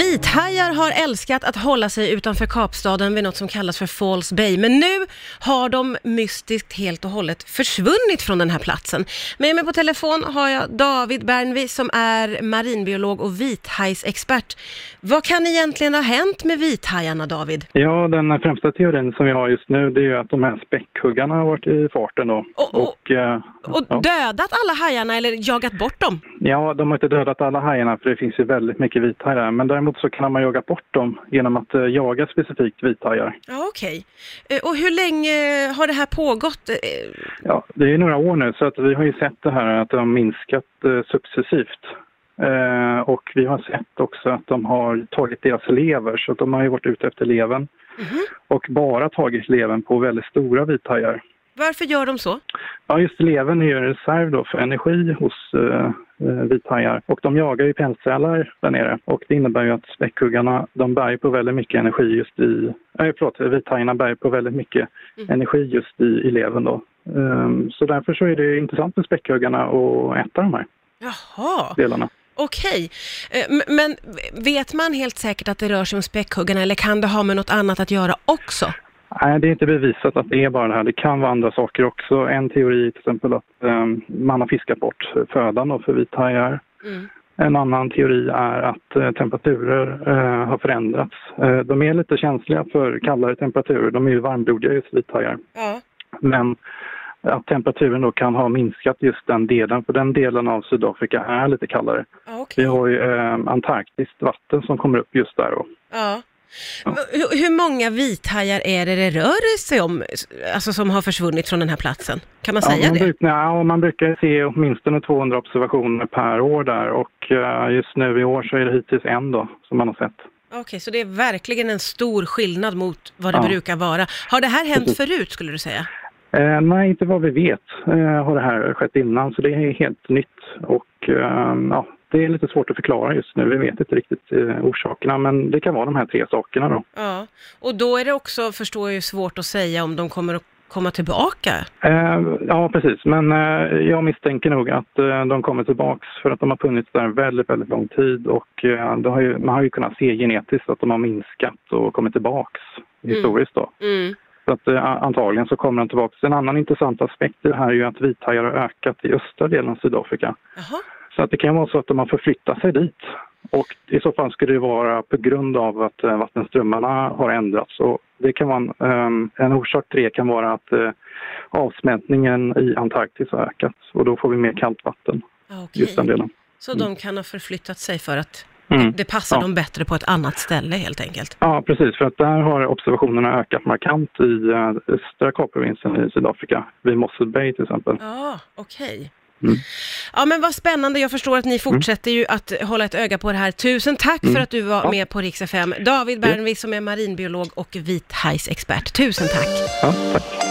Vithajar har älskat att hålla sig utanför Kapstaden vid något som kallas för Falls Bay, men nu har de mystiskt helt och hållet försvunnit från den här platsen. Med mig på telefon har jag David Bernvi som är marinbiolog och vithajsexpert. Vad kan egentligen ha hänt med vithajarna, David? Ja, den främsta teorin som vi har just nu det är ju att de här späckhuggarna har varit i farten då. Och- och- eh, Och ja. dödat alla hajarna eller jagat bort dem? Ja, de har inte dödat alla hajarna för det finns ju väldigt mycket vithajar. Men däremot så kan man jaga bort dem genom att eh, jaga specifikt vithajar. Ja, okej. Eh, Och hur länge har det här pågått? Eh, Ja, det är några år nu så att vi har ju sett det här att de har minskat successivt. Och vi har sett också att de har tagit deras lever så att de har ju varit ute efter levern. mhm. Och bara tagit levern på väldigt stora vithajar. Varför gör de så? Ja, just levern är ju en reserv för energi hos eh, eh, vithajar. Och de jagar ju pälssälar där nere. Och det innebär ju att späckhuggarna, de bär på väldigt mycket energi just i... Nej, förlåt, vithajarna bär på väldigt mycket Mm. energi just i, i levern då. Ehm, så därför så är det intressant för späckhuggarna att äta de här Jaha. delarna. Okej, Eh, men vet man helt säkert att det rör sig om späckhuggarna eller kan det ha med något annat att göra också? Nej, det är inte bevisat att det är bara det här. Det kan vara andra saker också. En teori är till exempel att ehm, man har fiskat bort födan för vithajar. Mm. En annan teori är att eh, temperaturer eh, har förändrats. Eh, de är lite känsliga för kallare temperaturer. De är ju varmblodiga just vithajar. Ja. Men att temperaturen då kan ha minskat just den delen. För den delen av Sydafrika är lite kallare. Ja, Vi har ju eh, antarktiskt vatten som kommer upp just där. Då. Ja. Ja. Hur, många vithajar är det det rör sig om, alltså som har försvunnit från den här platsen? Kan man säga man, det? brukar, ja, man brukar se åtminstone 200 observationer per år där och eh, just nu i år så är det hittills en då som man har sett. Okej, så det är verkligen en stor skillnad mot vad det Ja. brukar vara. Har det här hänt Precis. förut, skulle du säga? Eh, nej, inte vad vi vet eh, har det här skett innan, så det är helt nytt. Och eh, ja, det är lite svårt att förklara just nu. Vi vet inte riktigt eh, orsakerna, men det kan vara de här tre sakerna då. Ja. Och då är det också, förstår jag svårt att säga om de kommer att komma tillbaka. Eh, ja, precis. Men eh, jag misstänker nog att eh, de kommer tillbaks för att de har funnits där väldigt, väldigt lång tid och eh, har ju, man har ju kunnat se genetiskt att de har minskat och kommit tillbaks historiskt då. Mm. Så att eh, antagligen så kommer de tillbaks. En annan intressant aspekt i det här är ju att vithajar har ökat i östra delen av Sydafrika. Jaha. Så att det kan vara så att de har förflyttat sig dit. Och i så fall skulle det vara på grund av att eh, vattenströmmarna har ändrats. Och det kan vara en, ehm, en orsak till det kan vara att eh, avsmältningen i Antarktis har ökat och då får vi mer kallt vatten, Ja, Okej. just den delen. Så de kan ha förflyttat sig för att Mm. det passar Ja. dem bättre på ett annat ställe helt enkelt. Ja, precis. För att där har observationerna ökat markant i eh, östra Kapprovinsen i Sydafrika, vid Mossel Bay till exempel. Ja, okej. Mm. Ja men vad spännande, jag förstår att ni fortsätter ju att hålla ett öga på det här. Tusen tack för att du var Ja. med på Rix FM. David Bernvi som är marinbiolog och vithajsexpert. Tusen tack! Ja, tack.